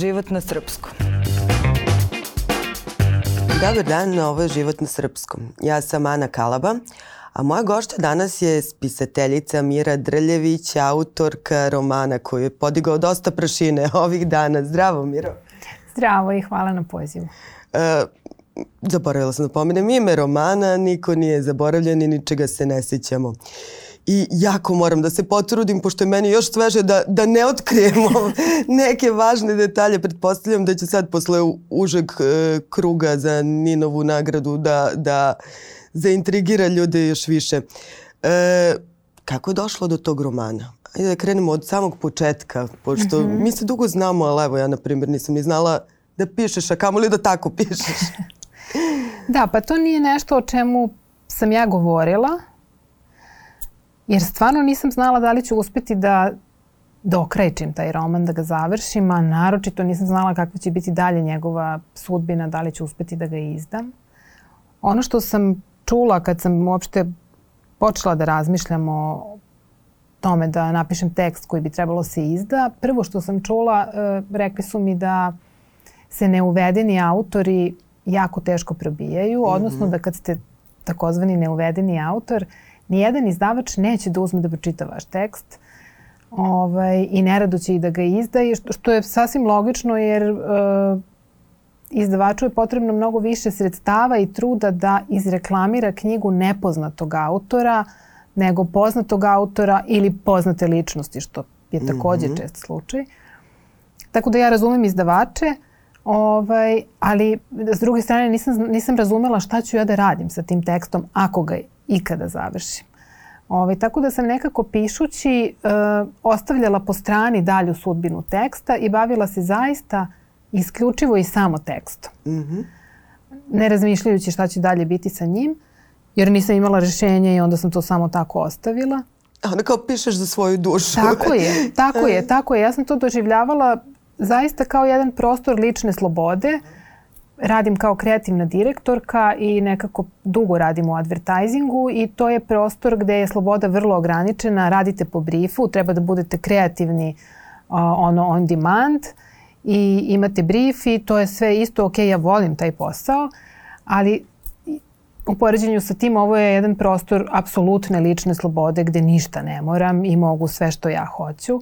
Život na srpskom. Dobar dan, ovo je Život na srpskom. Ja sam Ana Kalaba, a moja gošća danas je spisateljica Mira Drljević, autorka romana koju je podigao dosta prašine ovih dana. Zdravo, Miro. Zdravo i hvala na pozivu. E, zaboravila sam da pomenem ime romana, niko nije zaboravljen i ničega se ne sjećamo i jako moram da se potrudim, pošto je meni još sveže da, da ne otkrijemo neke važne detalje. Pretpostavljam da će sad posle užeg e, kruga za Ninovu nagradu da, da zaintrigira ljude još više. E, kako je došlo do tog romana? Ajde da krenemo od samog početka, pošto mm -hmm. mi se dugo znamo, ali evo ja, na primjer, nisam ni znala da pišeš, a kamoli da tako pišeš. da, pa to nije nešto o čemu sam ja govorila, Jer stvarno nisam znala da li ću uspeti da dokrajčim taj roman, da ga završim, a naročito nisam znala kakva će biti dalje njegova sudbina, da li ću uspeti da ga izdam. Ono što sam čula kad sam uopšte počela da razmišljam o tome da napišem tekst koji bi trebalo se izda, prvo što sam čula, e, rekli su mi da se neuvedeni autori jako teško probijaju, odnosno mhm. da kad ste takozvani neuvedeni autor, nijedan izdavač neće da uzme da pročita vaš tekst ovaj, i nerado će i da ga izdaje, što, što je sasvim logično jer uh, izdavaču je potrebno mnogo više sredstava i truda da izreklamira knjigu nepoznatog autora nego poznatog autora ili poznate ličnosti, što je takođe mm -hmm. čest slučaj. Tako da ja razumem izdavače, ovaj, ali s druge strane nisam, nisam razumela šta ću ja da radim sa tim tekstom ako ga ikada završim. Ovaj, tako da sam nekako pišući e, ostavljala po strani dalju sudbinu teksta i bavila se zaista isključivo i samo tekstom. Mm -hmm. Ne razmišljajući šta će dalje biti sa njim, jer nisam imala rešenje i onda sam to samo tako ostavila. A onda kao pišeš za svoju dušu. Tako je, tako je, tako je. Ja sam to doživljavala zaista kao jedan prostor lične slobode. Mm radim kao kreativna direktorka i nekako dugo radim u advertisingu i to je prostor gde je sloboda vrlo ograničena, radite po briefu, treba da budete kreativni uh, ono on demand i imate brief i to je sve isto, ok, ja volim taj posao, ali u poređenju sa tim ovo je jedan prostor apsolutne lične slobode gde ništa ne moram i mogu sve što ja hoću.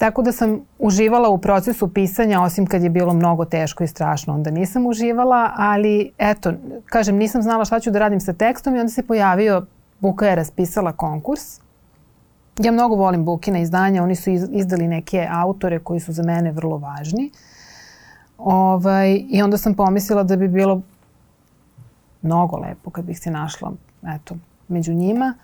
Tako da sam uživala u procesu pisanja, osim kad je bilo mnogo teško i strašno, onda nisam uživala, ali eto, kažem, nisam znala šta ću da radim sa tekstom i onda se pojavio, Buka je raspisala konkurs. Ja mnogo volim Bukina izdanja, oni su izdali neke autore koji su za mene vrlo važni. Ovaj, I onda sam pomislila da bi bilo mnogo lepo kad bih se našla eto, među njima.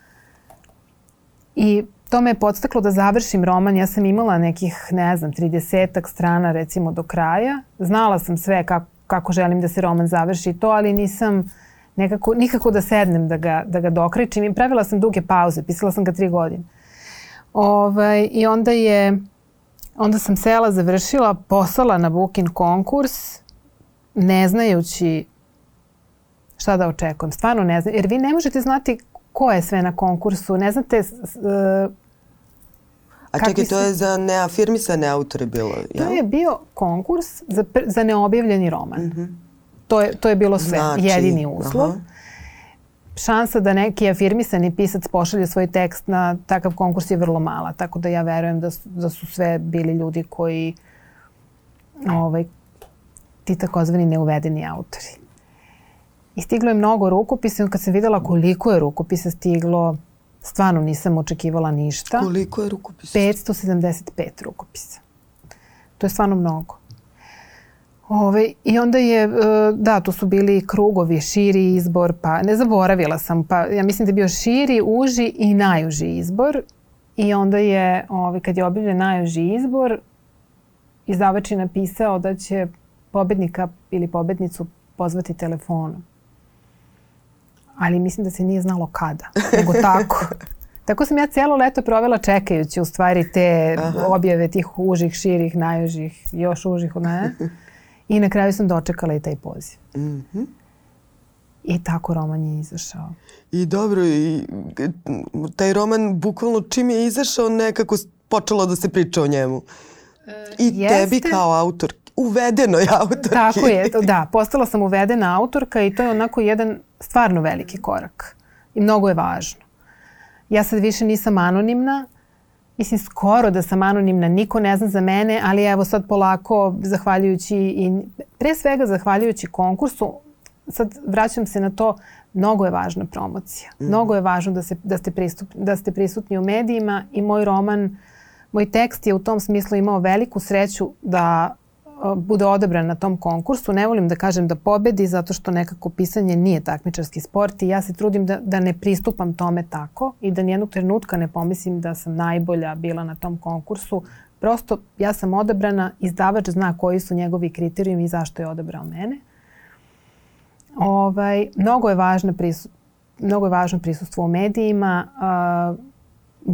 I to me je podstaklo da završim roman. Ja sam imala nekih, ne znam, 30 strana recimo do kraja. Znala sam sve kako, kako želim da se roman završi to, ali nisam nekako, nikako da sednem da ga, da ga dokrećim. I pravila sam duge pauze, pisala sam ga tri godine. Ovaj, I onda je, onda sam sela, završila, poslala na Bukin konkurs, ne znajući šta da očekujem. Stvarno ne znam. Jer vi ne možete znati ko je sve na konkursu, ne znate... Uh, A čekaj, to je za neafirmisane autore bilo, jel? To je bio konkurs za, za neobjavljeni roman. Mm -hmm. to, je, to je bilo sve, znači, jedini uslov. Aha. Šansa da neki afirmisani pisac pošalje svoj tekst na takav konkurs je vrlo mala, tako da ja verujem da, da su sve bili ljudi koji ovaj, ti takozvani neuvedeni autori. I stiglo je mnogo rukopisa. Kad sam videla koliko je rukopisa stiglo, stvarno nisam očekivala ništa. Koliko je rukopisa? 575 rukopisa. To je stvarno mnogo. Ove, I onda je, e, da, to su bili krugovi, širi izbor, pa ne zaboravila sam, pa ja mislim da je bio širi, uži i najuži izbor. I onda je, ove, kad je objavljen najuži izbor, izdavač je napisao da će pobednika ili pobednicu pozvati telefonom ali mislim da se nije znalo kada, nego tako. Tako sam ja cijelo leto provela čekajući u stvari te Aha. objave tih užih, širih, najužih, još užih, ne? I na kraju sam dočekala i taj poziv. Mm -hmm. I tako roman je izašao. I dobro, i taj roman bukvalno čim je izašao nekako počelo da se priča o njemu. I Jeste. tebi kao autor, uvedenoj autorki. Tako je, da, postala sam uvedena autorka i to je onako jedan stvarno veliki korak. I mnogo je važno. Ja sad više nisam anonimna, mislim skoro da sam anonimna, niko ne zna za mene, ali evo sad polako, zahvaljujući i pre svega zahvaljujući konkursu, sad vraćam se na to, mnogo je važna promocija. Mm. Mnogo je važno da, se, da, ste pristup, da ste prisutni u medijima i moj roman, moj tekst je u tom smislu imao veliku sreću da bude odabran na tom konkursu. Ne volim da kažem da pobedi zato što nekako pisanje nije takmičarski sport i ja se trudim da, da ne pristupam tome tako i da nijednog trenutka ne pomislim da sam najbolja bila na tom konkursu. Prosto ja sam odabrana, izdavač zna koji su njegovi kriterijumi i zašto je odabrao mene. Ovaj, mnogo je važno prisu, mnogo je važno prisustvo u medijima. Uh,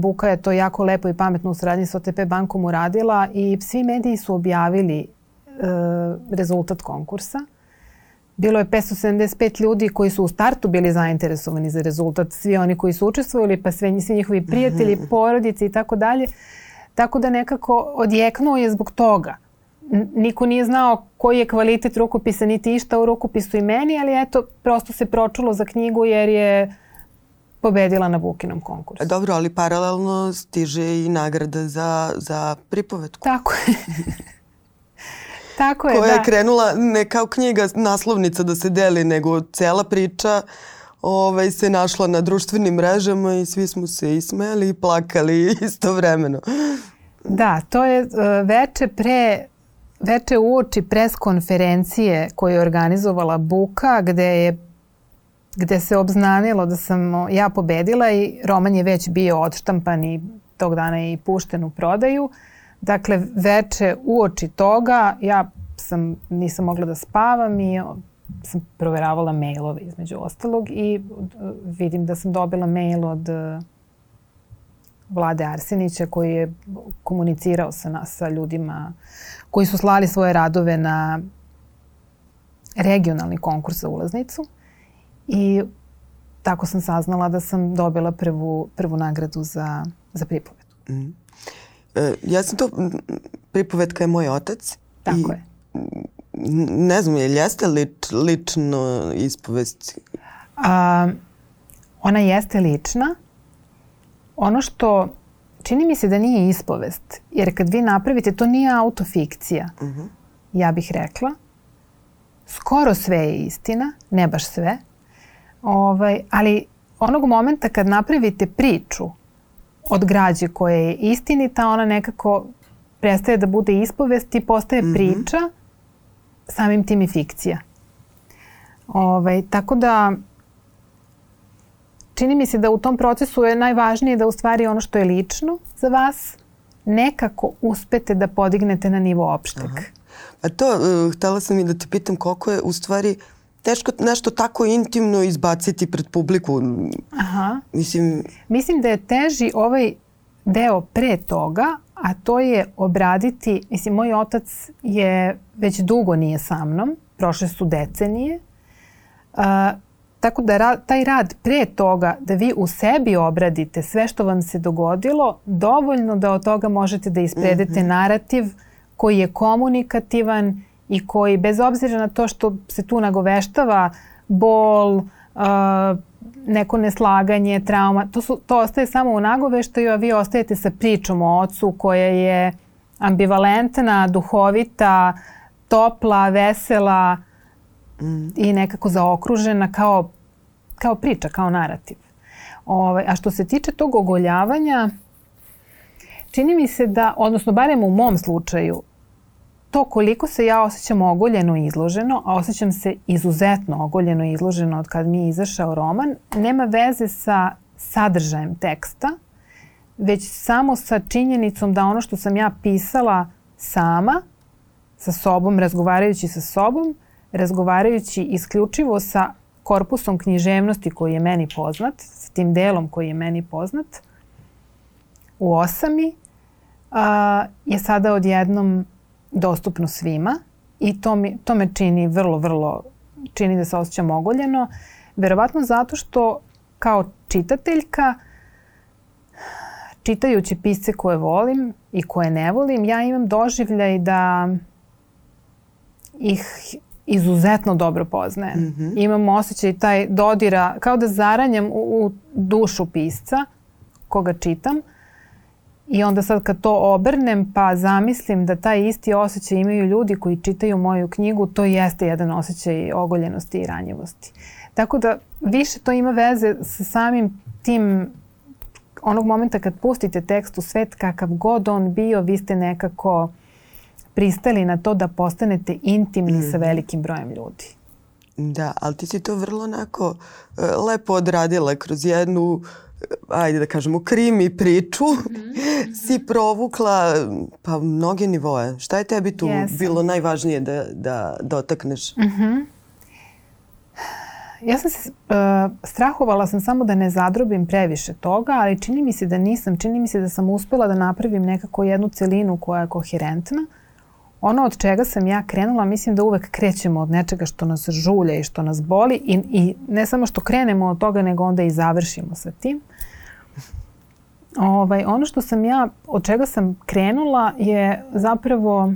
Buka je to jako lepo i pametno u saradnji sa OTP bankom uradila i svi mediji su objavili rezultat konkursa. Bilo je 575 ljudi koji su u startu bili zainteresovani za rezultat, svi oni koji su učestvovali, pa sve, svi njihovi prijatelji, mhm. porodice i tako dalje. Tako da nekako odjeknuo je zbog toga. Niko nije znao koji je kvalitet rukopisa, niti išta u rukopisu i meni, ali eto, prosto se pročulo za knjigu jer je pobedila na Bukinom konkursu. Dobro, ali paralelno stiže i nagrada za, za pripovetku. Tako je. Tako je, koja da. je krenula ne kao knjiga naslovnica da se deli, nego cela priča ovaj, se našla na društvenim mrežama i svi smo se ismeli i plakali istovremeno. Da, to je uh, veče pre veče uoči pres konferencije koju je organizovala Buka gde je gde se obznanilo da sam ja pobedila i roman je već bio odštampan i tog dana je i pušten u prodaju. Uh, Dakle, veče uoči toga ja sam, nisam mogla da spavam i sam proveravala mailove između ostalog i vidim da sam dobila mail od e, Vlade Arsenića koji je komunicirao sa, nas, sa ljudima koji su slali svoje radove na regionalni konkurs za ulaznicu i tako sam saznala da sam dobila prvu, prvu nagradu za, za pripovedu. Mm. Ja sam to, pripovetka je moj otac. Tako i, je. Ne znam, je li jeste lič, lično ispovest? A, ona jeste lična. Ono što čini mi se da nije ispovest, jer kad vi napravite, to nije autofikcija, uh mhm. -huh. ja bih rekla. Skoro sve je istina, ne baš sve. Ovaj, ali onog momenta kad napravite priču od građe koja je istinita, ona nekako prestaje da bude ispovest i postaje mm -hmm. priča, samim tim i fikcija. Ovaj, tako da čini mi se da u tom procesu je najvažnije da u stvari ono što je lično za vas nekako uspete da podignete na nivo opšteg. Aha. Pa to, uh, htela sam i da te pitam koliko je u stvari teško nešto tako intimno izbaciti pred publiku. Aha. Mislim... Mislim da je teži ovaj deo pre toga, a to je obraditi, mislim, moj otac je već dugo nije sa mnom, prošle su decenije, uh, tako da ra, taj rad pre toga, da vi u sebi obradite sve što vam se dogodilo, dovoljno da od toga možete da ispredete mm -hmm. narativ koji je komunikativan i koji bez obzira na to što se tu nagoveštava bol, uh, neko neslaganje, trauma, to, su, to ostaje samo u nagoveštaju, a vi ostajete sa pričom o ocu koja je ambivalentna, duhovita, topla, vesela i nekako zaokružena kao, kao priča, kao narativ. Ove, ovaj, a što se tiče tog ogoljavanja, čini mi se da, odnosno barem u mom slučaju, to koliko se ja osjećam ogoljeno i izloženo, a osjećam se izuzetno ogoljeno i izloženo od kad mi je izašao roman, nema veze sa sadržajem teksta, već samo sa činjenicom da ono što sam ja pisala sama, sa sobom, razgovarajući sa sobom, razgovarajući isključivo sa korpusom književnosti koji je meni poznat, s tim delom koji je meni poznat, u osami, a, je sada odjednom dostupno svima i to, mi, to me čini vrlo, vrlo, čini da se osjećam ogoljeno. Verovatno zato što kao čitateljka čitajući pisce koje volim i koje ne volim, ja imam doživljaj da ih izuzetno dobro poznajem. Mm -hmm. Imam osjećaj taj dodira, kao da zaranjam u, u dušu pisca koga čitam i onda sad kad to obrnem pa zamislim da taj isti osjećaj imaju ljudi koji čitaju moju knjigu, to jeste jedan osjećaj ogoljenosti i ranjivosti. Tako da više to ima veze sa samim tim onog momenta kad pustite tekst u svet kakav god on bio, vi ste nekako pristali na to da postanete intimni mm. sa mhm. velikim brojem ljudi. Da, ali ti si to vrlo onako e, lepo odradila kroz jednu e, ajde da kažemo, krimi priču, mm -hmm. si provukla pa mnoge nivoe. Šta je tebi tu yes. bilo najvažnije da, da dotakneš? Mm -hmm. Ja sam se, uh, strahovala sam samo da ne zadrobim previše toga, ali čini mi se da nisam. Čini mi se da sam uspela da napravim nekako jednu celinu koja je koherentna. Ono od čega sam ja krenula, mislim da uvek krećemo od nečega što nas žulja i što nas boli i, i ne samo što krenemo od toga, nego onda i završimo sa tim. Ovaj, ono što sam ja, od čega sam krenula je zapravo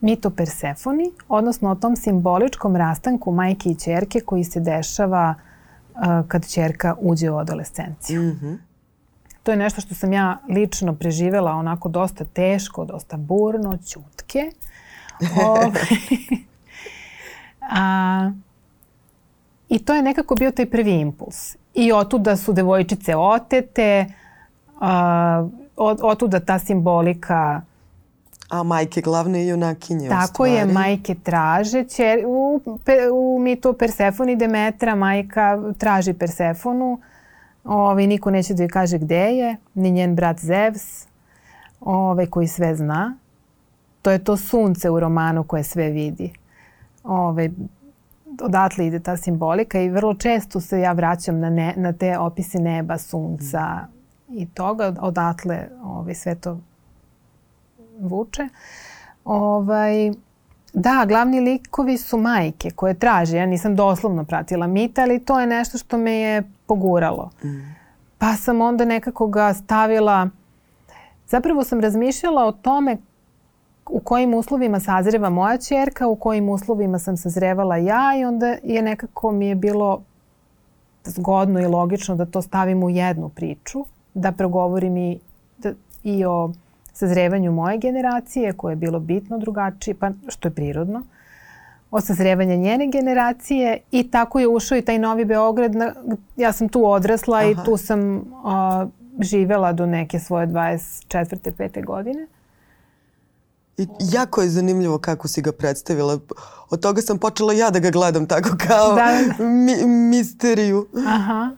mit o Persefoni, odnosno o tom simboličkom rastanku majke i čerke koji se dešava uh, kad čerka uđe u adolescenciju. Mm -hmm. To je nešto što sam ja lično preživela onako dosta teško, dosta burno, ćutke. Ovaj. A, I to je nekako bio taj prvi impuls. I otuda su devojčice otete, a, otuda ta simbolika A majke glavne junakinje Tako je, majke traže. Čer, u, u mitu Persefoni Demetra majka traži Persefonu. Ovaj, niko neće da joj kaže gde je, ni njen brat Zevs, ovaj, koji sve zna. To je to sunce u romanu koje sve vidi. Ovaj, odatle ide ta simbolika i vrlo često se ja vraćam na, ne, na te opise neba, sunca mm. i toga. Odatle ovaj, sve to vuče. Ovaj, da, glavni likovi su majke koje traže. Ja nisam doslovno pratila mit, ali to je nešto što me je poguralo. Mm. Pa sam onda nekako ga stavila... Zapravo sam razmišljala o tome u kojim uslovima sazreva moja čerka, u kojim uslovima sam sazrevala ja i onda je nekako mi je bilo zgodno i logično da to stavim u jednu priču, da progovorim i, da, i o sazrevanju moje generacije koje je bilo bitno drugačije, pa što je prirodno, od sazrevanja njene generacije i tako je ušao i taj Novi Beograd. Na, ja sam tu odrasla Aha. i tu sam a, živela do neke svoje 24. 5. godine. I jako je zanimljivo kako si ga predstavila. Od toga sam počela ja da ga gledam tako kao da. mi, misteriju. Aha.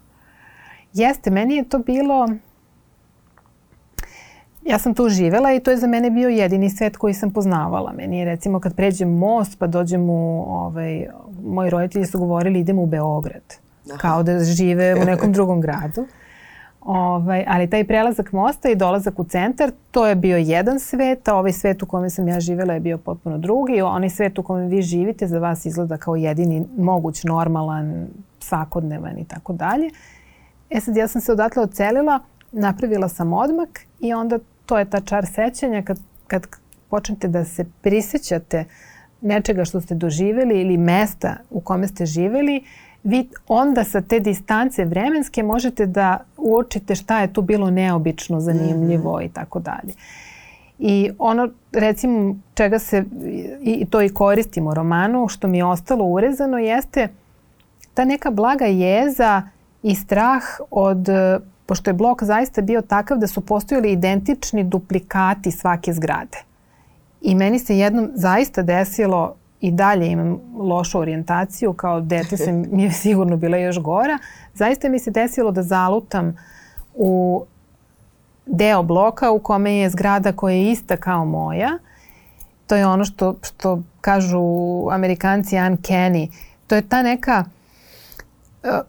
Jeste, meni je to bilo ja sam tu živela i to je za mene bio jedini svet koji sam poznavala. Meni je recimo kad pređem most pa dođem u, ovaj, moji roditelji su govorili idemo u Beograd. Aha. Kao da žive u nekom drugom gradu. Ovaj, ali taj prelazak mosta i dolazak u centar, to je bio jedan svet, a ovaj svet u kome sam ja živela je bio potpuno drugi. Onaj svet u kome vi živite za vas izgleda kao jedini moguć, normalan, svakodnevan i tako dalje. E sad ja sam se odatle ocelila, napravila sam odmak i onda to je ta čar sećanja kad, kad počnete da se prisjećate nečega što ste doživeli ili mesta u kome ste živeli, vi onda sa te distance vremenske možete da uočite šta je tu bilo neobično, zanimljivo mm -hmm. i tako dalje. I ono, recimo, čega se, i to i koristimo u romanu, što mi je ostalo urezano, jeste ta neka blaga jeza i strah od pošto je blok zaista bio takav da su postojali identični duplikati svake zgrade. I meni se jednom zaista desilo i dalje imam lošu orijentaciju, kao dete sam, mi je sigurno bila još gora. Zaista mi se desilo da zalutam u deo bloka u kome je zgrada koja je ista kao moja. To je ono što, što kažu amerikanci uncanny. To je ta neka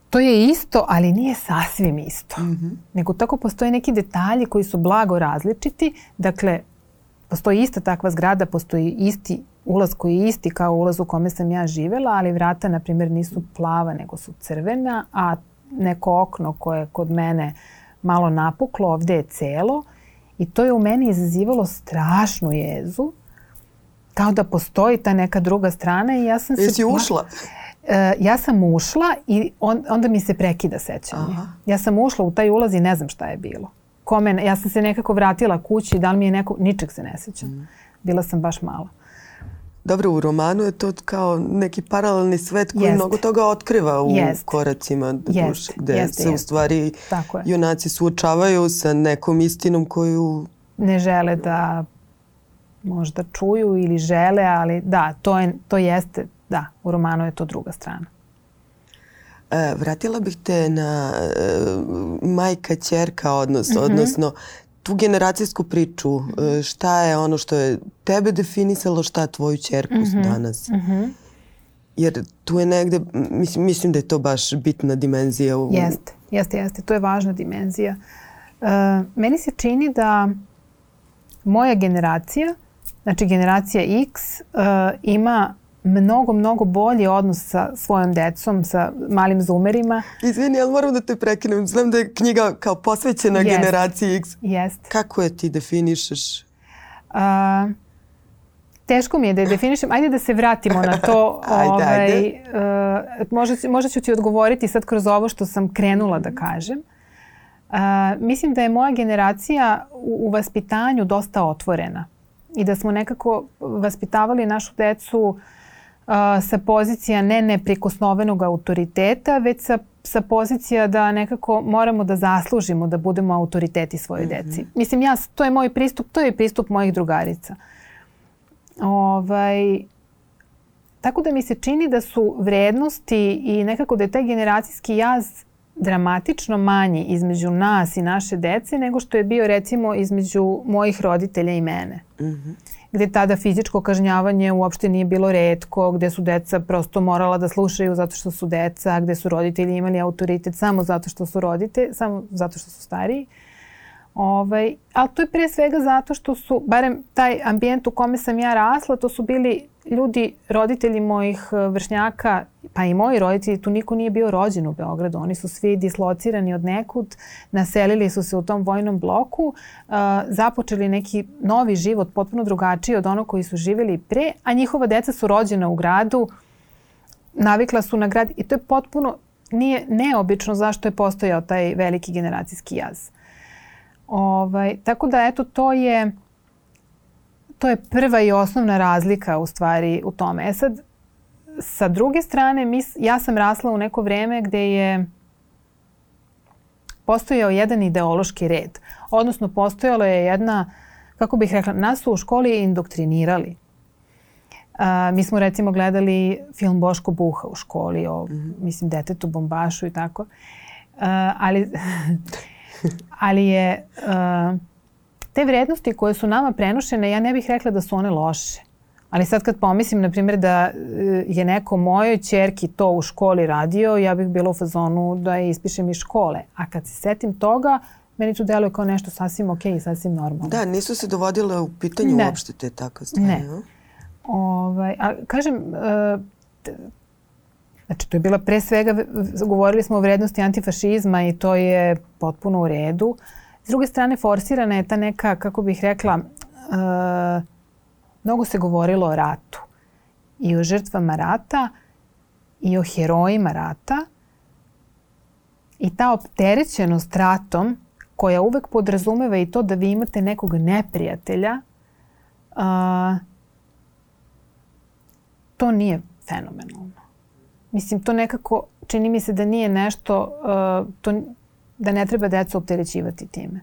to je isto, ali nije sasvim isto. Mm -hmm. Nego tako postoje neki detalji koji su blago različiti. Dakle, postoji ista takva zgrada, postoji isti ulaz koji je isti kao ulaz u kome sam ja živela, ali vrata, na primjer, nisu plava, nego su crvena, a neko okno koje kod mene malo napuklo, ovde je celo i to je u meni izazivalo strašnu jezu kao da postoji ta neka druga strana i ja sam Jesi se... Jesi ušla? E, ja sam ušla i on, onda mi se prekida sećanje. Aha. Ja sam ušla u taj ulaz i ne znam šta je bilo. Kome, ja sam se nekako vratila kući, da li mi je neko, ničeg se ne sećam. Mm. Bila sam baš mala. Dobro, u romanu je to kao neki paralelni svet koji jest. mnogo toga otkriva u jest. koracima duše, gde jest, se jest. u stvari junaci suočavaju sa nekom istinom koju ne žele da možda čuju ili žele, ali da, to, je, to jeste, da, u romanu je to druga strana. E, vratila bih te na e, majka-ćerka odnos, mm -hmm. odnosno tu generacijsku priču, e, šta je ono što je tebe definisalo, šta tvoju čerku mm -hmm. danas. Mm -hmm. Jer tu je negde, mislim, mislim da je to baš bitna dimenzija. U... Jeste, jeste, jeste. To je važna dimenzija. Uh, meni se čini da moja generacija Znači, generacija X uh, ima mnogo, mnogo bolji odnos sa svojom decom, sa malim zumerima. Izvini, ali moram da te prekinem. Znam da je knjiga kao posvećena yes. generaciji X. Jeste. Kako je ti definišeš? Uh, teško mi je da je definišem. Ajde da se vratimo na to. ajde, ovaj, ajde. Uh, možda, možda ću ti odgovoriti sad kroz ovo što sam krenula da kažem. Uh, mislim da je moja generacija u, u vaspitanju dosta otvorena i da smo nekako vaspitavali našu decu uh, sa pozicija ne neprikosnovenog autoriteta, već sa, sa pozicija da nekako moramo da zaslužimo da budemo autoriteti svoje mm -hmm. deci. Mislim, ja, to je moj pristup, to je pristup mojih drugarica. Ovaj, tako da mi se čini da su vrednosti i nekako da je taj generacijski jaz dramatično manji između nas i naše dece nego što je bio recimo između mojih roditelja i mene. Mm -hmm. Gde tada fizičko kažnjavanje uopšte nije bilo redko, gde su deca prosto morala da slušaju zato što su deca, gde su roditelji imali autoritet samo zato što su rodite, samo zato što su stariji. Ovaj, ali to je pre svega zato što su, barem taj ambijent u kome sam ja rasla, to su bili ljudi, roditelji mojih e, vršnjaka, pa i moji roditelji, tu niko nije bio rođen u Beogradu. Oni su svi dislocirani od nekud, naselili su se u tom vojnom bloku, uh, započeli neki novi život potpuno drugačiji od onog koji su živjeli pre, a njihova deca su rođena u gradu, navikla su na grad i to je potpuno nije neobično zašto je postojao taj veliki generacijski jaz. Ovaj, tako da eto to je to je prva i osnovna razlika u stvari u tome. E sad, sa druge strane, mis, ja sam rasla u neko vreme gde je postojao jedan ideološki red. Odnosno, postojalo je jedna, kako bih rekla, nas su u školi indoktrinirali. A, mi smo recimo gledali film Boško Buha u školi o, mm -hmm. mislim, detetu bombašu i tako. A, ali, ali je... A, te vrednosti koje su nama prenošene, ja ne bih rekla da su one loše. Ali sad kad pomislim, na primjer, da e, je neko mojoj čerki to u školi radio, ja bih bila u fazonu da je ispišem iz škole. A kad se setim toga, meni to deluje kao nešto sasvim ok i sasvim normalno. Da, nisu se dovodile u pitanju ne. uopšte te takve stvari. Ne. Ovaj, a kažem, uh, znači to je bila pre svega, govorili smo o vrednosti antifašizma i to je potpuno u redu. S druge strane, forsirana je ta neka, kako bih rekla, uh, mnogo se govorilo o ratu i o žrtvama rata i o herojima rata i ta opterećenost ratom koja uvek podrazumeva i to da vi imate nekog neprijatelja, uh, to nije fenomenalno. Mislim, to nekako, čini mi se da nije nešto, uh, to da ne treba decu opterećivati time.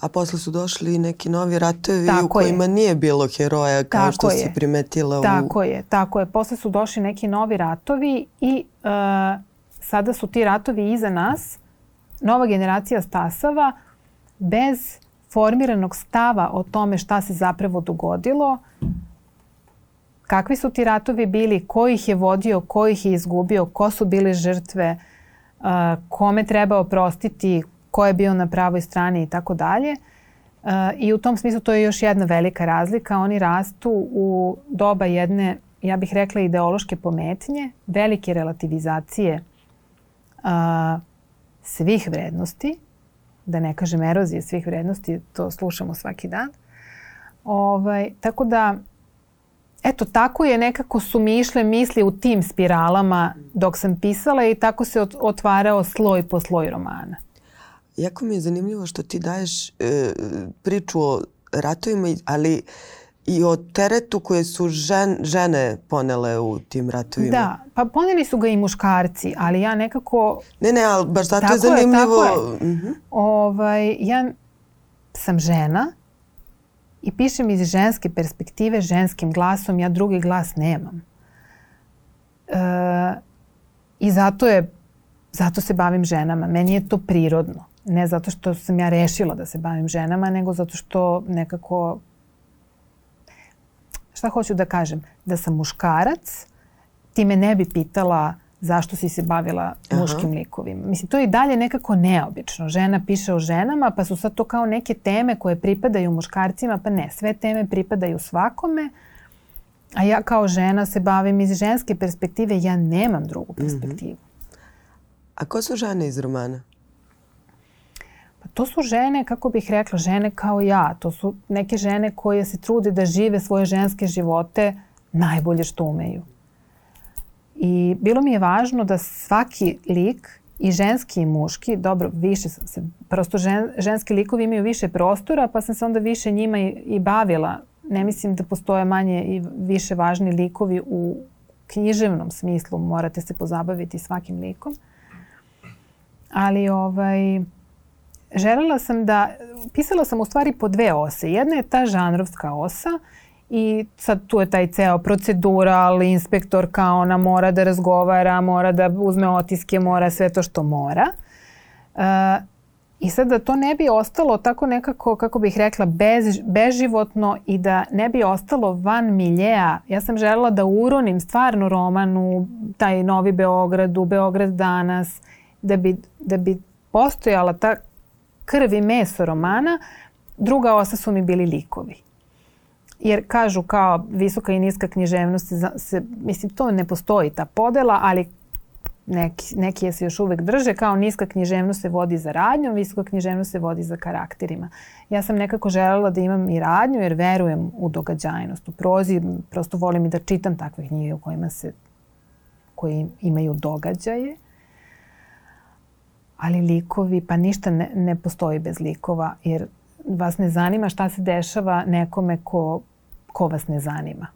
A posle su došli neki novi ratovi tako u kojima je. nije bilo heroja kao tako što je. si primetila. U... Tako je, tako je. Posle su došli neki novi ratovi i uh, sada su ti ratovi iza nas. Nova generacija stasava bez formiranog stava o tome šta se zapravo dogodilo, kakvi su ti ratovi bili, ko ih je vodio, ko ih je izgubio, ko su bile žrtve, kome treba oprostiti, ko je bio na pravoj strani i tako dalje. I u tom smislu to je još jedna velika razlika. Oni rastu u doba jedne, ja bih rekla, ideološke pometnje, velike relativizacije svih vrednosti, da ne kažem erozije svih vrednosti, to slušamo svaki dan. Ovaj, tako da, eto, tako je nekako su mi išle misli u tim spiralama dok sam pisala i tako se otvarao sloj po sloj romana. Jako mi je zanimljivo što ti daješ e, priču o ratovima, ali i o teretu koje su žen, žene ponele u tim ratovima. Da, pa poneli su ga i muškarci, ali ja nekako... Ne, ne, ali baš zato tako je zanimljivo. Je, tako je. Mhm. -huh. ovaj, ja sam žena i pišem iz ženske perspektive, ženskim glasom, ja drugi glas nemam. E, I zato je, zato se bavim ženama. Meni je to prirodno. Ne zato što sam ja rešila da se bavim ženama, nego zato što nekako šta hoću da kažem? Da sam muškarac, ti me ne bi pitala zašto si se bavila muškim Aha. likovima. Mislim, to je i dalje nekako neobično. Žena piše o ženama, pa su sad to kao neke teme koje pripadaju muškarcima, pa ne, sve teme pripadaju svakome, a ja kao žena se bavim iz ženske perspektive, ja nemam drugu mhm. perspektivu. Mm -hmm. A ko su žene iz romana? Pa to su žene, kako bih rekla, žene kao ja. To su neke žene koje se trude da žive svoje ženske živote najbolje što umeju. I bilo mi je važno da svaki lik i ženski i muški, dobro, više sam se, prosto žen, ženski likovi imaju više prostora, pa sam se onda više njima i, i bavila. Ne mislim da postoje manje i više važni likovi u književnom smislu, morate se pozabaviti svakim likom. Ali ovaj, želela sam da, pisala sam u stvari po dve ose. Jedna je ta žanrovska osa i sad tu je taj ceo procedura, ali inspektor kao ona mora da razgovara, mora da uzme otiske, mora sve to što mora. Uh, I sad da to ne bi ostalo tako nekako, kako bih rekla, bez, beživotno i da ne bi ostalo van miljeja. Ja sam želela da uronim stvarno roman u taj Novi Beograd, u Beograd danas, da bi, da bi postojala ta krv i meso romana, druga osa su mi bili likovi. Jer kažu kao visoka i niska književnost, se, mislim to ne postoji ta podela, ali neki, neki je se još uvek drže, kao niska književnost se vodi za radnjom, visoka književnost se vodi za karakterima. Ja sam nekako želela da imam i radnju jer verujem u događajnost, u prozi, prosto volim i da čitam takve knjige u kojima se koji imaju događaje ali likovi, pa ništa ne, ne postoji bez likova, jer vas ne zanima šta se dešava nekome ko, ko vas ne zanima.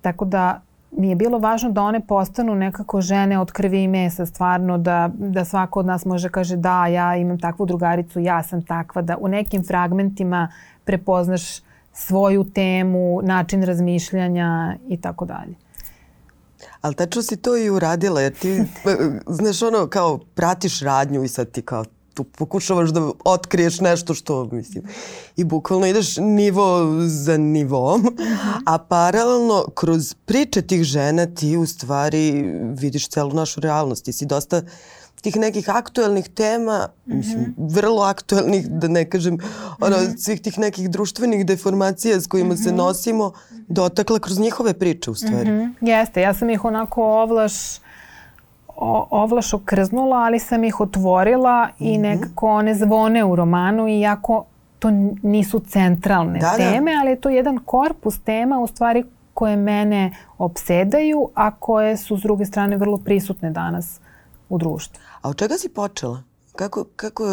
Tako da mi je bilo važno da one postanu nekako žene od krvi i mesa, stvarno da, da svako od nas može kaže da, ja imam takvu drugaricu, ja sam takva, da u nekim fragmentima prepoznaš svoju temu, način razmišljanja i tako dalje. Ali tačno si to i uradila, jer ti, znaš, ono, kao pratiš radnju i sad ti kao tu pokušavaš da otkriješ nešto što, mislim, i bukvalno ideš nivo za nivom, a paralelno kroz priče tih žena ti u stvari vidiš celu našu realnost. Ti si dosta tih nekih aktuelnih tema, mm -hmm. mislim, vrlo aktuelnih, da ne kažem, ono, mm -hmm. svih tih nekih društvenih deformacija s kojima mm -hmm. se nosimo, dotakla kroz njihove priče u stvari. Mm -hmm. Jeste, ja sam ih onako ovlaš ovlaš okrznula, ali sam ih otvorila mm -hmm. i mhm. nekako one zvone u romanu iako to nisu centralne da, da. teme, da. ali je to jedan korpus tema u stvari koje mene opsedaju, a koje su s druge strane vrlo prisutne danas u društvu. A od čega si počela? Kako, kako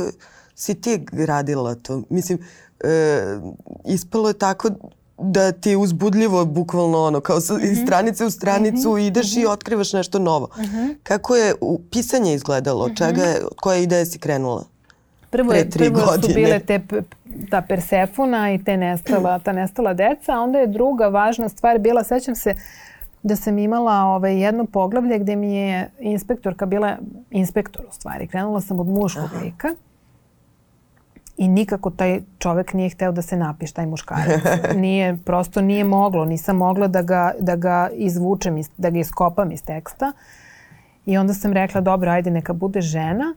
si ti radila to? Mislim, e, ispalo je tako da ti je uzbudljivo bukvalno ono kao sa, mm -hmm. iz stranice u stranicu mm -hmm. ideš mm -hmm. i mhm. otkrivaš nešto novo. Mm -hmm. Kako je u, pisanje izgledalo? Od čega je, od koje ideje si krenula? Prvo, je, prvo godine. su bile te, ta Persefona i te nestala, ta nestala deca, a onda je druga važna stvar bila, sećam se, da sam imala ovaj, jedno poglavlje gde mi je inspektorka bila, inspektor u stvari, krenula sam od muškog Aha. lika i nikako taj čovek nije hteo da se napiše, taj muškarac. Nije, prosto nije moglo, nisam mogla da ga, da ga izvučem, iz, da ga iskopam iz teksta. I onda sam rekla, dobro, ajde, neka bude žena.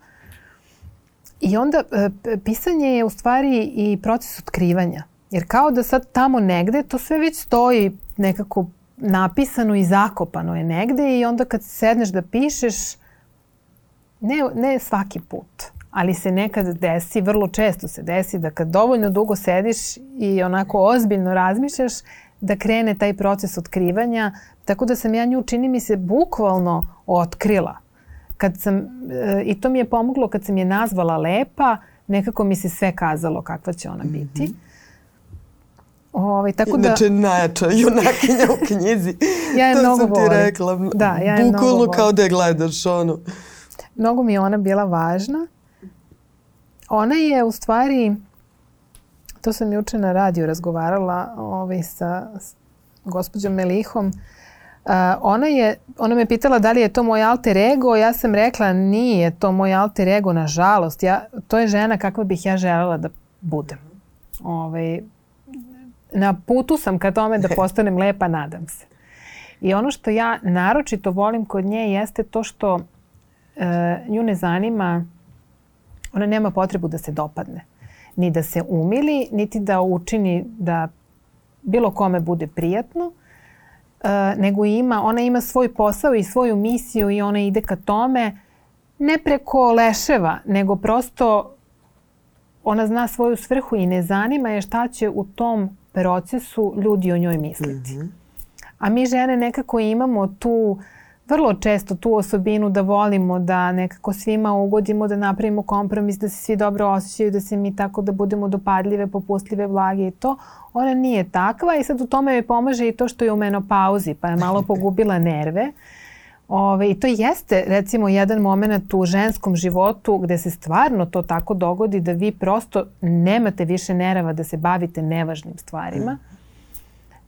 I onda e, pisanje je u stvari i proces otkrivanja. Jer kao da sad tamo negde to sve već stoji nekako napisano i zakopano je negde i onda kad sedneš da pišeš, ne, ne svaki put, ali se nekad desi, vrlo često se desi da kad dovoljno dugo sediš i onako ozbiljno razmišljaš, da krene taj proces otkrivanja, tako da sam ja nju, čini mi se, bukvalno otkrila. Kad sam, e, I to mi je pomoglo kad sam je nazvala lepa, nekako mi se sve kazalo kakva će ona biti. Mm -hmm. Ovaj, tako da... Inače, najjača junakinja u knjizi. ja je to mnogo sam ti volim. rekla. Da, ja je Bukvalno mnogo kao da je gledaš ono. Mnogo mi je ona bila važna. Ona je u stvari, to sam juče na radiju razgovarala ovaj, sa, gospođom Melihom, uh, ona, je, ona me pitala da li je to moj alter ego, ja sam rekla nije to moj alter ego, nažalost. Ja, to je žena kakva bih ja želela da budem. Ovaj, na putu sam ka tome da postanem lepa, nadam se. I ono što ja naročito volim kod nje jeste to što e, nju ne zanima, ona nema potrebu da se dopadne. Ni da se umili, niti da učini da bilo kome bude prijatno, e, nego ima, ona ima svoj posao i svoju misiju i ona ide ka tome ne preko leševa, nego prosto ona zna svoju svrhu i ne zanima je šta će u tom procesu ljudi o njoj misliti. Mm -hmm. A mi žene nekako imamo tu vrlo često tu osobinu da volimo da nekako svima ugodimo, da napravimo kompromis, da se svi dobro osjećaju, da se mi tako da budemo dopadljive, popustljive, blage i to. Ona nije takva i sad u tome mi pomaže i to što je u menopauzi, pa je malo pogubila nerve. Ove, I to jeste recimo jedan moment u ženskom životu gde se stvarno to tako dogodi da vi prosto nemate više nerava da se bavite nevažnim stvarima.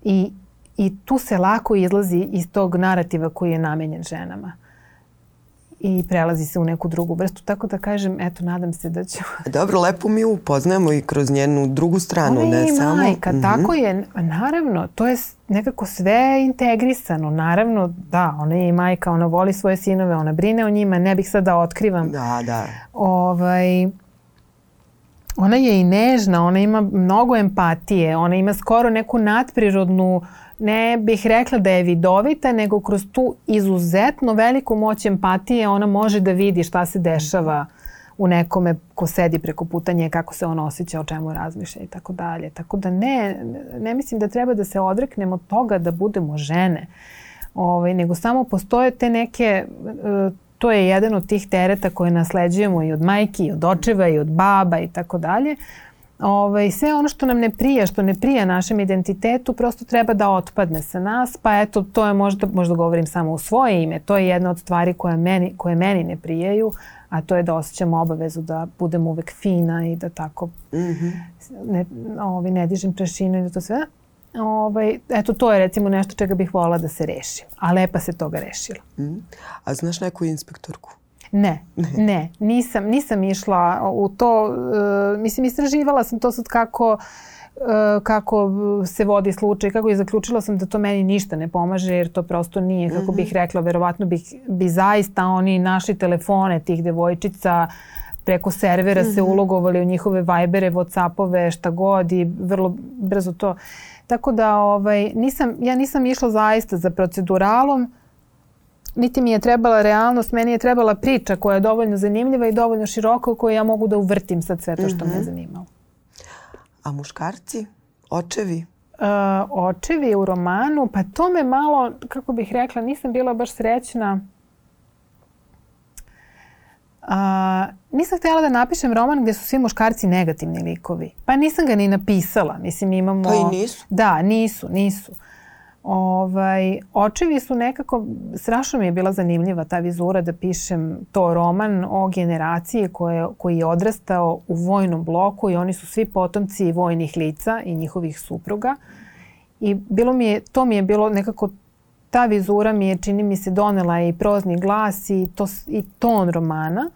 I, I tu se lako izlazi iz tog narativa koji je namenjen ženama i prelazi se u neku drugu vrstu. Tako da kažem, eto, nadam se da ću... Dobro, lepo mi upoznajemo i kroz njenu drugu stranu, Ona ne je samo... majka, mm -hmm. tako je. Naravno, to je nekako sve integrisano. Naravno, da, ona je i majka, ona voli svoje sinove, ona brine o njima, ne bih sad da otkrivam. Da, da. Ovaj, ona je i nežna, ona ima mnogo empatije, ona ima skoro neku nadprirodnu uh, ne bih rekla da je vidovita, nego kroz tu izuzetno veliku moć empatije ona može da vidi šta se dešava u nekome ko sedi preko puta nje, kako se on osjeća, o čemu razmišlja i tako dalje. Tako da ne, ne mislim da treba da se odreknemo toga da budemo žene, ovaj, nego samo postoje te neke, e, to je jedan od tih tereta koje nasleđujemo i od majki, i od očeva, i od baba i tako dalje, ovaj, sve ono što nam ne prija, što ne prija našem identitetu, prosto treba da otpadne sa nas, pa eto, to je možda, možda govorim samo u svoje ime, to je jedna od stvari koje meni, koje meni ne prijaju, a to je da osjećam obavezu da budem uvek fina i da tako mm -hmm. ne, ovaj, ne dižem prašinu i da to sve. Ovaj, eto, to je recimo nešto čega bih volila da se reši. A lepa se toga rešila. Mm. A znaš neku inspektorku? Ne, ne, nisam, nisam išla u to, uh, mislim istraživala sam to sad kako uh, kako se vodi slučaj, kako je zaključila sam da to meni ništa ne pomaže jer to prosto nije, kako bih mhm. rekla, verovatno bih, bi zaista oni našli telefone tih devojčica preko servera mm -hmm. se mhm. ulogovali u njihove Vibere, Whatsappove, šta god i vrlo brzo to. Tako da ovaj, nisam, ja nisam išla zaista za proceduralom, niti mi je trebala realnost, meni je trebala priča koja je dovoljno zanimljiva i dovoljno široka u kojoj ja mogu da uvrtim sad sve to što mm -hmm. me mhm. zanimalo. A muškarci? Očevi? Uh, očevi u romanu, pa to me malo, kako bih rekla, nisam bila baš srećna. Uh, nisam htjela da napišem roman gdje su svi muškarci negativni likovi. Pa nisam ga ni napisala. Mislim, imamo... Pa i nisu? Da, nisu, nisu. Ovaj, očevi su nekako, strašno mi je bila zanimljiva ta vizura da pišem to roman o generaciji koje, koji je odrastao u vojnom bloku i oni su svi potomci vojnih lica i njihovih supruga. I bilo mi je, to mi je bilo nekako, ta vizura mi je, čini mi se, donela i prozni glas i, to, i ton romana.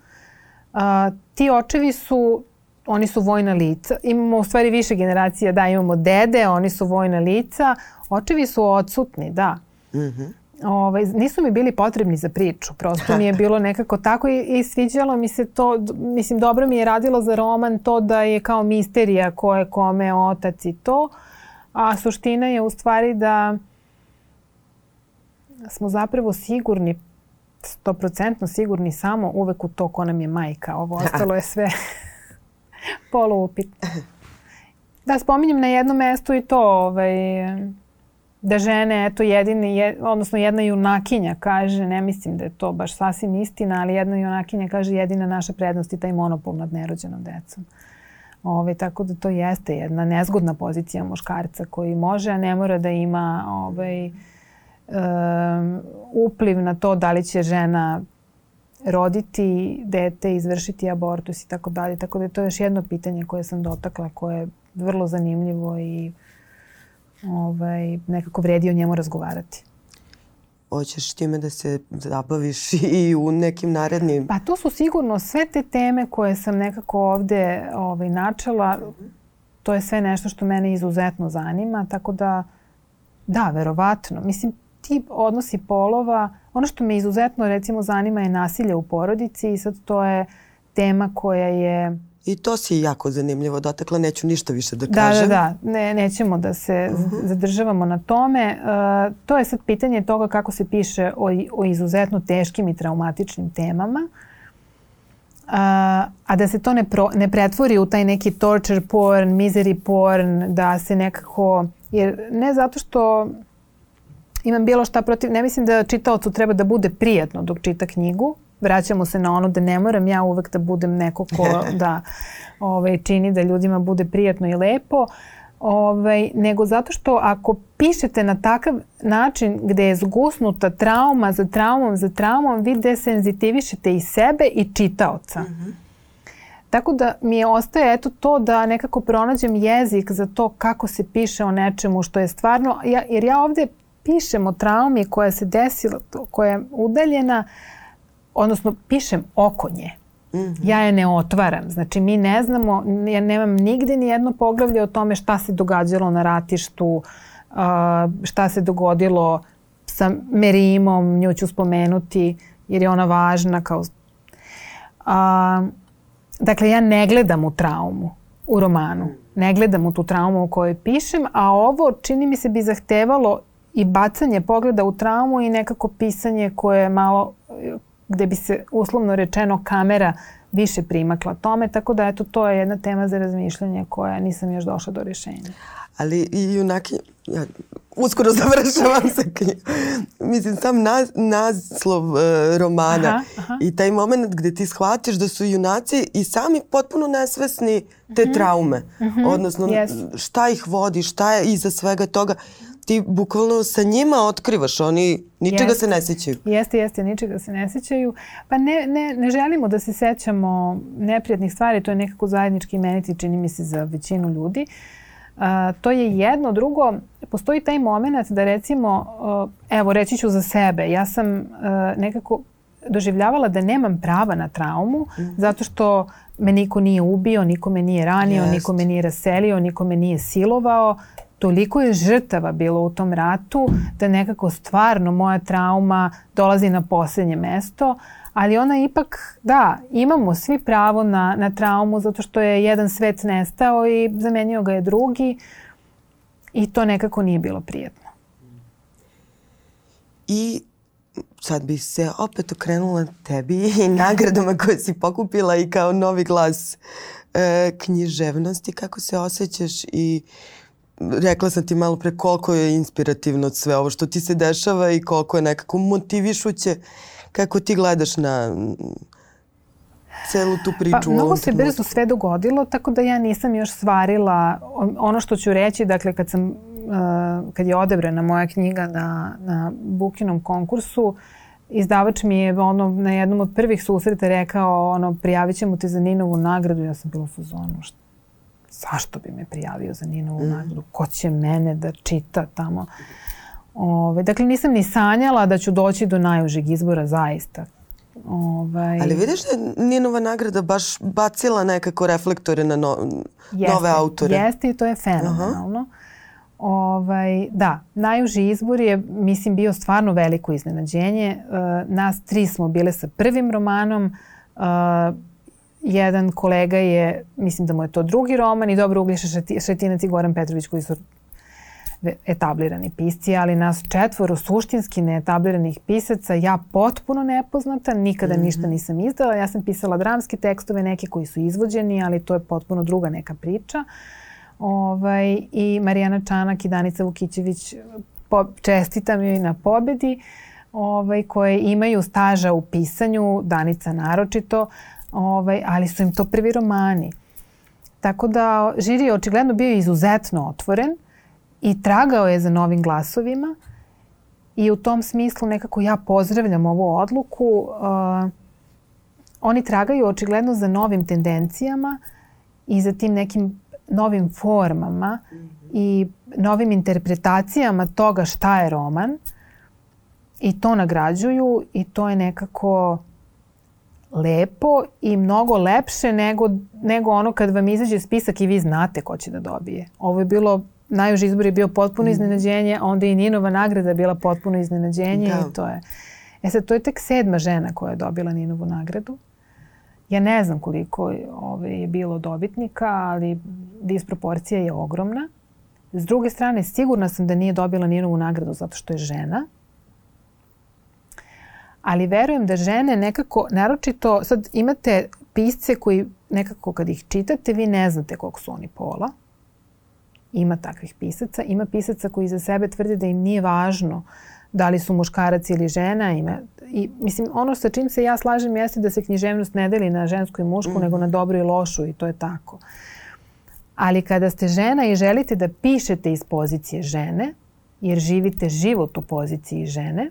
A, ti očevi su oni su vojna lica. Imamo u stvari više generacija, da, imamo dede, oni su vojna lica, Očevi su odsutni, da. Mm -hmm. Ovaj, nisu mi bili potrebni za priču, prosto mi je bilo nekako tako i, i sviđalo mi se to, mislim dobro mi je radilo za roman to da je kao misterija ko je kome otac i to, a suština je u stvari da smo zapravo sigurni stoprocentno sigurni samo uvek u to ko nam je majka. Ovo ostalo je sve poluupitno. Da, spominjem na jednom mestu i to, ovaj, da žene, eto, jedini, je, odnosno jedna junakinja kaže, ne mislim da je to baš sasvim istina, ali jedna junakinja kaže jedina naša prednost je taj monopol nad nerođenom decom. Ove, tako da to jeste jedna nezgodna pozicija muškarca koji može, a ne mora da ima ovaj, um, upliv na to da li će žena roditi dete, izvršiti abortus i tako dalje. Tako da je to još jedno pitanje koje sam dotakla, koje je vrlo zanimljivo i ovaj, nekako vredi o njemu razgovarati. Hoćeš time da se zabaviš i u nekim narednim... Pa to su sigurno sve te teme koje sam nekako ovde ovaj, načela. To je sve nešto što mene izuzetno zanima, tako da da, verovatno. Mislim, ti odnosi polova, ono što me izuzetno recimo zanima je nasilje u porodici i sad to je tema koja je I to si jako zanimljivo dotakla, neću ništa više da kažem. Da, da, da, ne, nećemo da se uh mhm. -huh. zadržavamo na tome. Uh, to je sad pitanje toga kako se piše o, o izuzetno teškim i traumatičnim temama. Uh, a da se to ne, pro, ne pretvori u taj neki torture porn, misery porn, da se nekako, jer ne zato što imam bilo šta protiv, ne mislim da čitaocu treba da bude prijatno dok čita knjigu, vraćamo se na ono da ne moram ja uvek da budem neko ko da ovaj, čini da ljudima bude prijatno i lepo, ovaj, nego zato što ako pišete na takav način gde je zgusnuta trauma za traumom za traumom, vi desenzitivišete i sebe i čitaoca. Mm -hmm. Tako da mi je ostaje eto to da nekako pronađem jezik za to kako se piše o nečemu što je stvarno, ja, jer ja ovde pišem o traumi koja se desila, koja je udaljena, odnosno pišem oko nje. Mm -hmm. Ja je ne otvaram. Znači mi ne znamo, ja nemam nigde ni jedno poglavlje o tome šta se događalo na ratištu, šta se dogodilo sa Merimom, nju ću spomenuti jer je ona važna kao... Uh, dakle, ja ne gledam u traumu u romanu. Ne gledam u tu traumu u kojoj pišem, a ovo čini mi se bi zahtevalo i bacanje pogleda u traumu i nekako pisanje koje je malo gde bi se uslovno rečeno kamera više primakla tome, tako da eto to je jedna tema za razmišljanje koja nisam još došla do rješenja. Ali i junaki, ja uskoro završavam sa knjigom. Mislim, sam naz, naslov uh, romana aha, aha. i taj moment gde ti shvatiš da su junaci i sami potpuno nesvesni te mm -hmm. traume. Mm -hmm. Odnosno, yes. šta ih vodi, šta je iza svega toga ti bukvalno sa njima otkrivaš, oni ničega jeste, se ne sećaju. Jeste, jeste, ničega se ne sećaju. Pa ne, ne, ne želimo da se sećamo neprijatnih stvari, to je nekako zajednički imeniti, čini mi se, za većinu ljudi. Uh, to je jedno. Drugo, postoji taj moment da recimo, uh, evo reći ću za sebe, ja sam uh, nekako doživljavala da nemam prava na traumu mm. zato što me niko nije ubio, niko me nije ranio, Jest. niko me nije raselio, niko me nije silovao toliko je žrtava bilo u tom ratu da nekako stvarno moja trauma dolazi na poslednje mesto, ali ona ipak, da, imamo svi pravo na, na traumu zato što je jedan svet nestao i zamenio ga je drugi i to nekako nije bilo prijetno. I sad bih se opet okrenula tebi i nagradama koje si pokupila i kao novi glas e, književnosti, kako se osjećaš i rekla sam ti malo pre koliko je inspirativno sve ovo što ti se dešava i koliko je nekako motivišuće kako ti gledaš na celu tu priču. Pa, mnogo se brzo sve dogodilo, tako da ja nisam još svarila ono što ću reći, dakle kad sam uh, kad je odebrana moja knjiga na, na Bukinom konkursu, izdavač mi je ono, na jednom od prvih susreta rekao ono, prijavit ćemo te za Ninovu nagradu. Ja sam bila u fazonu, što zašto bi me prijavio za Ninovu mm. nagradu, ko će mene da čita tamo. Ove, dakle, nisam ni sanjala da ću doći do najužeg izbora zaista. Ovaj... Ali vidiš da je Ninova nagrada baš bacila nekako reflektore na no, jeste, nove autore. Jeste i to je fenomenalno. Aha. Ovaj, da, najuži izbor je, mislim, bio stvarno veliko iznenađenje. Uh, nas tri smo bile sa prvim romanom. Uh, jedan kolega je, mislim da mu je to drugi roman i dobro Uglješa Šetinac i Goran Petrović koji su etablirani pisci, ali nas četvoro suštinski neetabliranih pisaca, ja potpuno nepoznata, nikada mm -hmm. ništa nisam izdala. Ja sam pisala dramske tekstove, neke koji su izvođeni, ali to je potpuno druga neka priča. Ovaj, I Marijana Čanak i Danica Vukićević po, čestitam joj na pobedi ovaj, koje imaju staža u pisanju, Danica naročito, ovaj, ali su im to prvi romani. Tako da žiri je očigledno bio izuzetno otvoren i tragao je za novim glasovima i u tom smislu nekako ja pozdravljam ovu odluku. Uh, oni tragaju očigledno za novim tendencijama i za tim nekim novim formama i novim interpretacijama toga šta je roman i to nagrađuju i to je nekako lepo i mnogo lepše nego, nego ono kad vam izađe spisak i vi znate ko će da dobije. Ovo je bilo, najuži izbor je bio potpuno mm. iznenađenje, a onda i Ninova nagrada bila potpuno iznenađenje da. i to je. E sad, to je tek sedma žena koja je dobila Ninovu nagradu. Ja ne znam koliko ove, je bilo dobitnika, ali disproporcija je ogromna. S druge strane, sigurna sam da nije dobila Ninovu nagradu zato što je žena, ali verujem da žene nekako, naročito, sad imate pisce koji nekako kad ih čitate, vi ne znate koliko su oni pola. Ima takvih pisaca. Ima pisaca koji za sebe tvrde da im nije važno da li su muškarac ili žena. Ima, i, mislim, ono sa čim se ja slažem jeste da se književnost ne deli na žensku i mušku, mm. nego na dobru i lošu i to je tako. Ali kada ste žena i želite da pišete iz pozicije žene, jer živite život u poziciji žene,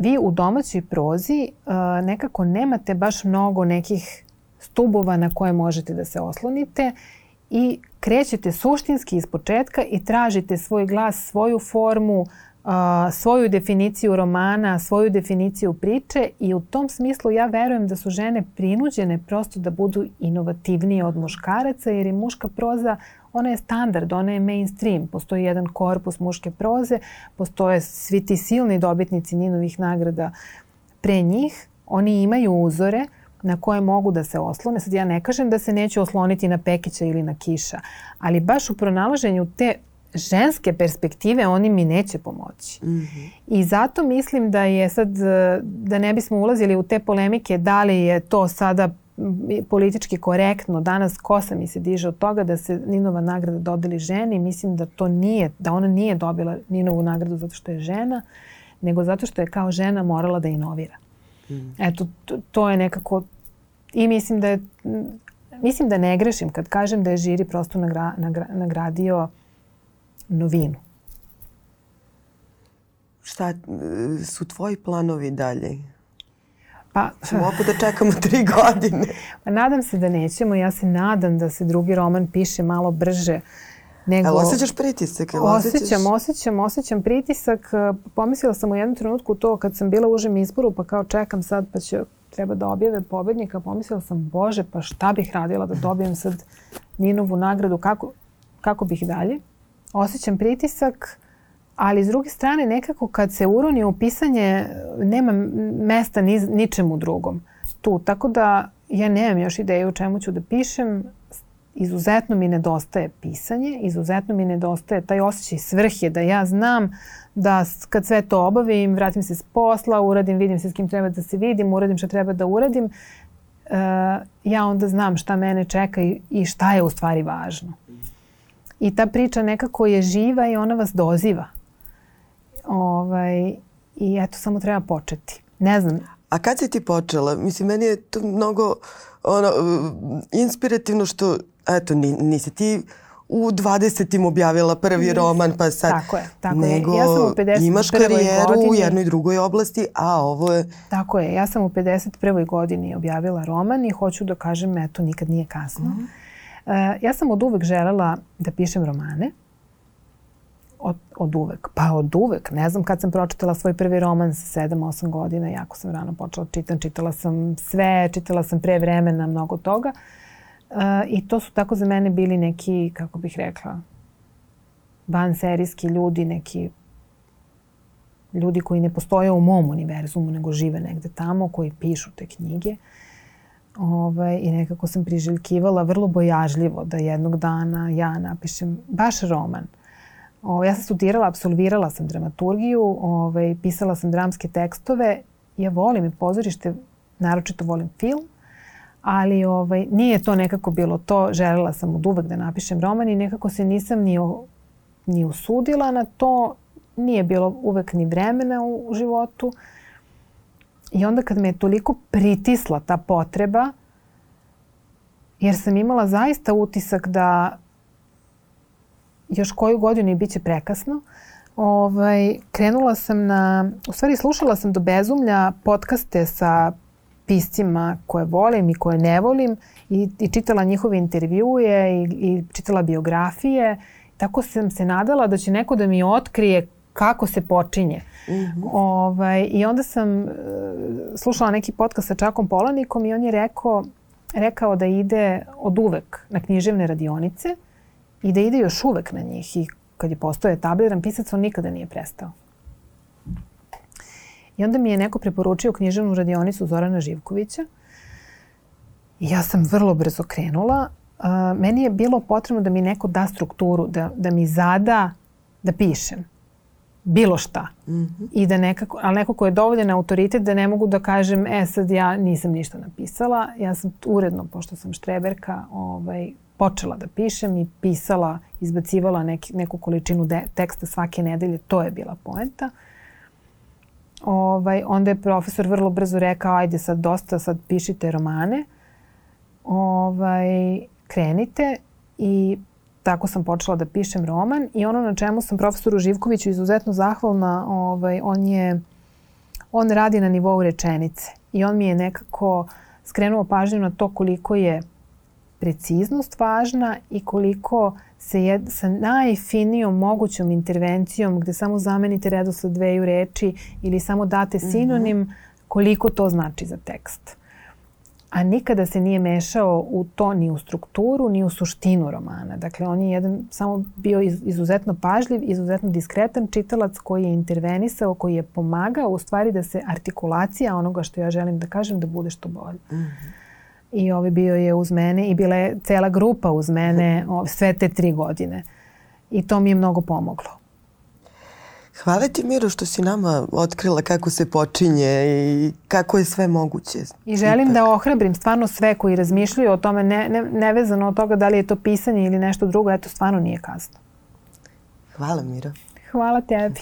vi u domaćoj prozi uh, nekako nemate baš mnogo nekih stubova na koje možete da se oslonite i krećete suštinski iz početka i tražite svoj glas, svoju formu, uh, svoju definiciju romana, svoju definiciju priče i u tom smislu ja verujem da su žene prinuđene prosto da budu inovativnije od muškaraca jer je muška proza ona je standard, ona je mainstream. Postoji jedan korpus muške proze, postoje svi ti silni dobitnici Ninovih nagrada pre njih. Oni imaju uzore na koje mogu da se oslone. Sad ja ne kažem da se neće osloniti na Pekića ili na Kiša, ali baš u pronalaženju te ženske perspektive oni mi neće pomoći. Mm -hmm. I zato mislim da je sad, da ne bismo ulazili u te polemike da li je to sada politički korektno danas kosa mi se diže od toga da se Ninova nagrada dodeli ženi. Mislim da to nije, da ona nije dobila Ninovu nagradu zato što je žena, nego zato što je kao žena morala da inovira. Mm. Eto, to, to je nekako i mislim da je mislim da ne grešim kad kažem da je žiri prosto nagra, nagra, nagradio novinu. Šta su tvoji planovi dalje? Pa, Ćemo opet da čekamo tri godine. Pa nadam se da nećemo. Ja se nadam da se drugi roman piše malo brže. Nego... Ali osjećaš pritisak? Jel osjećaš... Osjećam, osjećam, osjećam pritisak. Pomislila sam u jednom trenutku to kad sam bila u užem izboru, pa kao čekam sad pa će treba da objave pobednika. Pomislila sam, bože, pa šta bih radila da dobijem sad Ninovu nagradu, kako, kako bih dalje. Osjećam pritisak ali s druge strane nekako kad se uroni u pisanje nema mesta ni, ničemu drugom tu. Tako da ja nemam još ideju o čemu ću da pišem. Izuzetno mi nedostaje pisanje, izuzetno mi nedostaje taj osjećaj svrhe da ja znam da kad sve to obavim, vratim se s posla, uradim, vidim se s kim treba da se vidim, uradim šta treba da uradim, uh, ja onda znam šta mene čeka i, i šta je u stvari važno. I ta priča nekako je živa i ona vas doziva. Ovaj, I eto, samo treba početi. Ne znam. A kad si ti počela? Mislim, meni je to mnogo ono, inspirativno što, eto, nisi ti u 20. objavila prvi roman, pa sad... Tako je, tako nego je. Ja sam u 51. imaš karijeru godini, u jednoj drugoj oblasti, a ovo je... Tako je, ja sam u 51. godini objavila roman i hoću da kažem, eto, nikad nije kasno. Mm -hmm. uh, ja sam od uvek želela da pišem romane od, od uvek. Pa od uvek. Ne znam kad sam pročitala svoj prvi roman sa 7-8 godina, jako sam rano počela da čitam, čitala sam sve, čitala sam pre vremena mnogo toga. Uh, I to su tako za mene bili neki, kako bih rekla, van serijski ljudi, neki ljudi koji ne postoje u mom univerzumu, nego žive negde tamo, koji pišu te knjige. Ovaj, I nekako sam priželjkivala vrlo bojažljivo da jednog dana ja napišem baš roman – O, ja sam studirala, absolvirala sam dramaturgiju, ovaj, pisala sam dramske tekstove. Ja volim i pozorište, naročito volim film, ali ovaj, nije to nekako bilo to. Želela sam od uvek da napišem roman i nekako se nisam ni, o, ni usudila na to. Nije bilo uvek ni vremena u, u životu. I onda kad me je toliko pritisla ta potreba, jer sam imala zaista utisak da još koju godinu i bit će prekasno, ovaj, krenula sam na, u stvari slušala sam do bezumlja podcaste sa piscima koje volim i koje ne volim i, i čitala njihove intervjue i, i čitala biografije. Tako sam se nadala da će neko da mi otkrije kako se počinje. Mm -hmm. ovaj, I onda sam uh, slušala neki podcast sa Čakom Polanikom i on je rekao, rekao da ide od uvek na književne radionice i da ide još uvek na njih i kad je postao etabliran pisac, on nikada nije prestao. I onda mi je neko preporučio književnu radionicu Zorana Živkovića i ja sam vrlo brzo krenula. Meni je bilo potrebno da mi neko da strukturu, da, da mi zada da pišem bilo šta. Mm -hmm. I da nekako, ali neko ko je dovoljan autoritet da ne mogu da kažem, e sad ja nisam ništa napisala. Ja sam uredno, pošto sam štreberka, ovaj, počela da pišem i pisala, izbacivala neki, neku količinu de, teksta svake nedelje. To je bila poenta. Ovaj, onda je profesor vrlo brzo rekao, ajde sad dosta, sad pišite romane. Ovaj, krenite i tako sam počela da pišem roman i ono na čemu sam profesoru Živkoviću izuzetno zahvalna, ovaj, on je on radi na nivou rečenice i on mi je nekako skrenuo pažnju na to koliko je preciznost važna i koliko se je, sa najfinijom mogućom intervencijom gde samo zamenite redosled dveju reči ili samo date mhm. sinonim, koliko to znači za tekst a nikada se nije mešao u to ni u strukturu, ni u suštinu romana. Dakle, on je jedan samo bio izuzetno pažljiv, izuzetno diskretan čitalac koji je intervenisao, koji je pomagao u stvari da se artikulacija onoga što ja želim da kažem da bude što bolje. Mm -hmm. I ovaj bio je uz mene i bila je cela grupa uz mene sve te tri godine. I to mi je mnogo pomoglo. Hvala ti Miro što si nama otkrila kako se počinje i kako je sve moguće. I želim ipak. da ohrabrim stvarno sve koji razmišljaju o tome, ne, ne, nevezano od toga da li je to pisanje ili nešto drugo, eto stvarno nije kasno. Hvala Miro. Hvala tebi.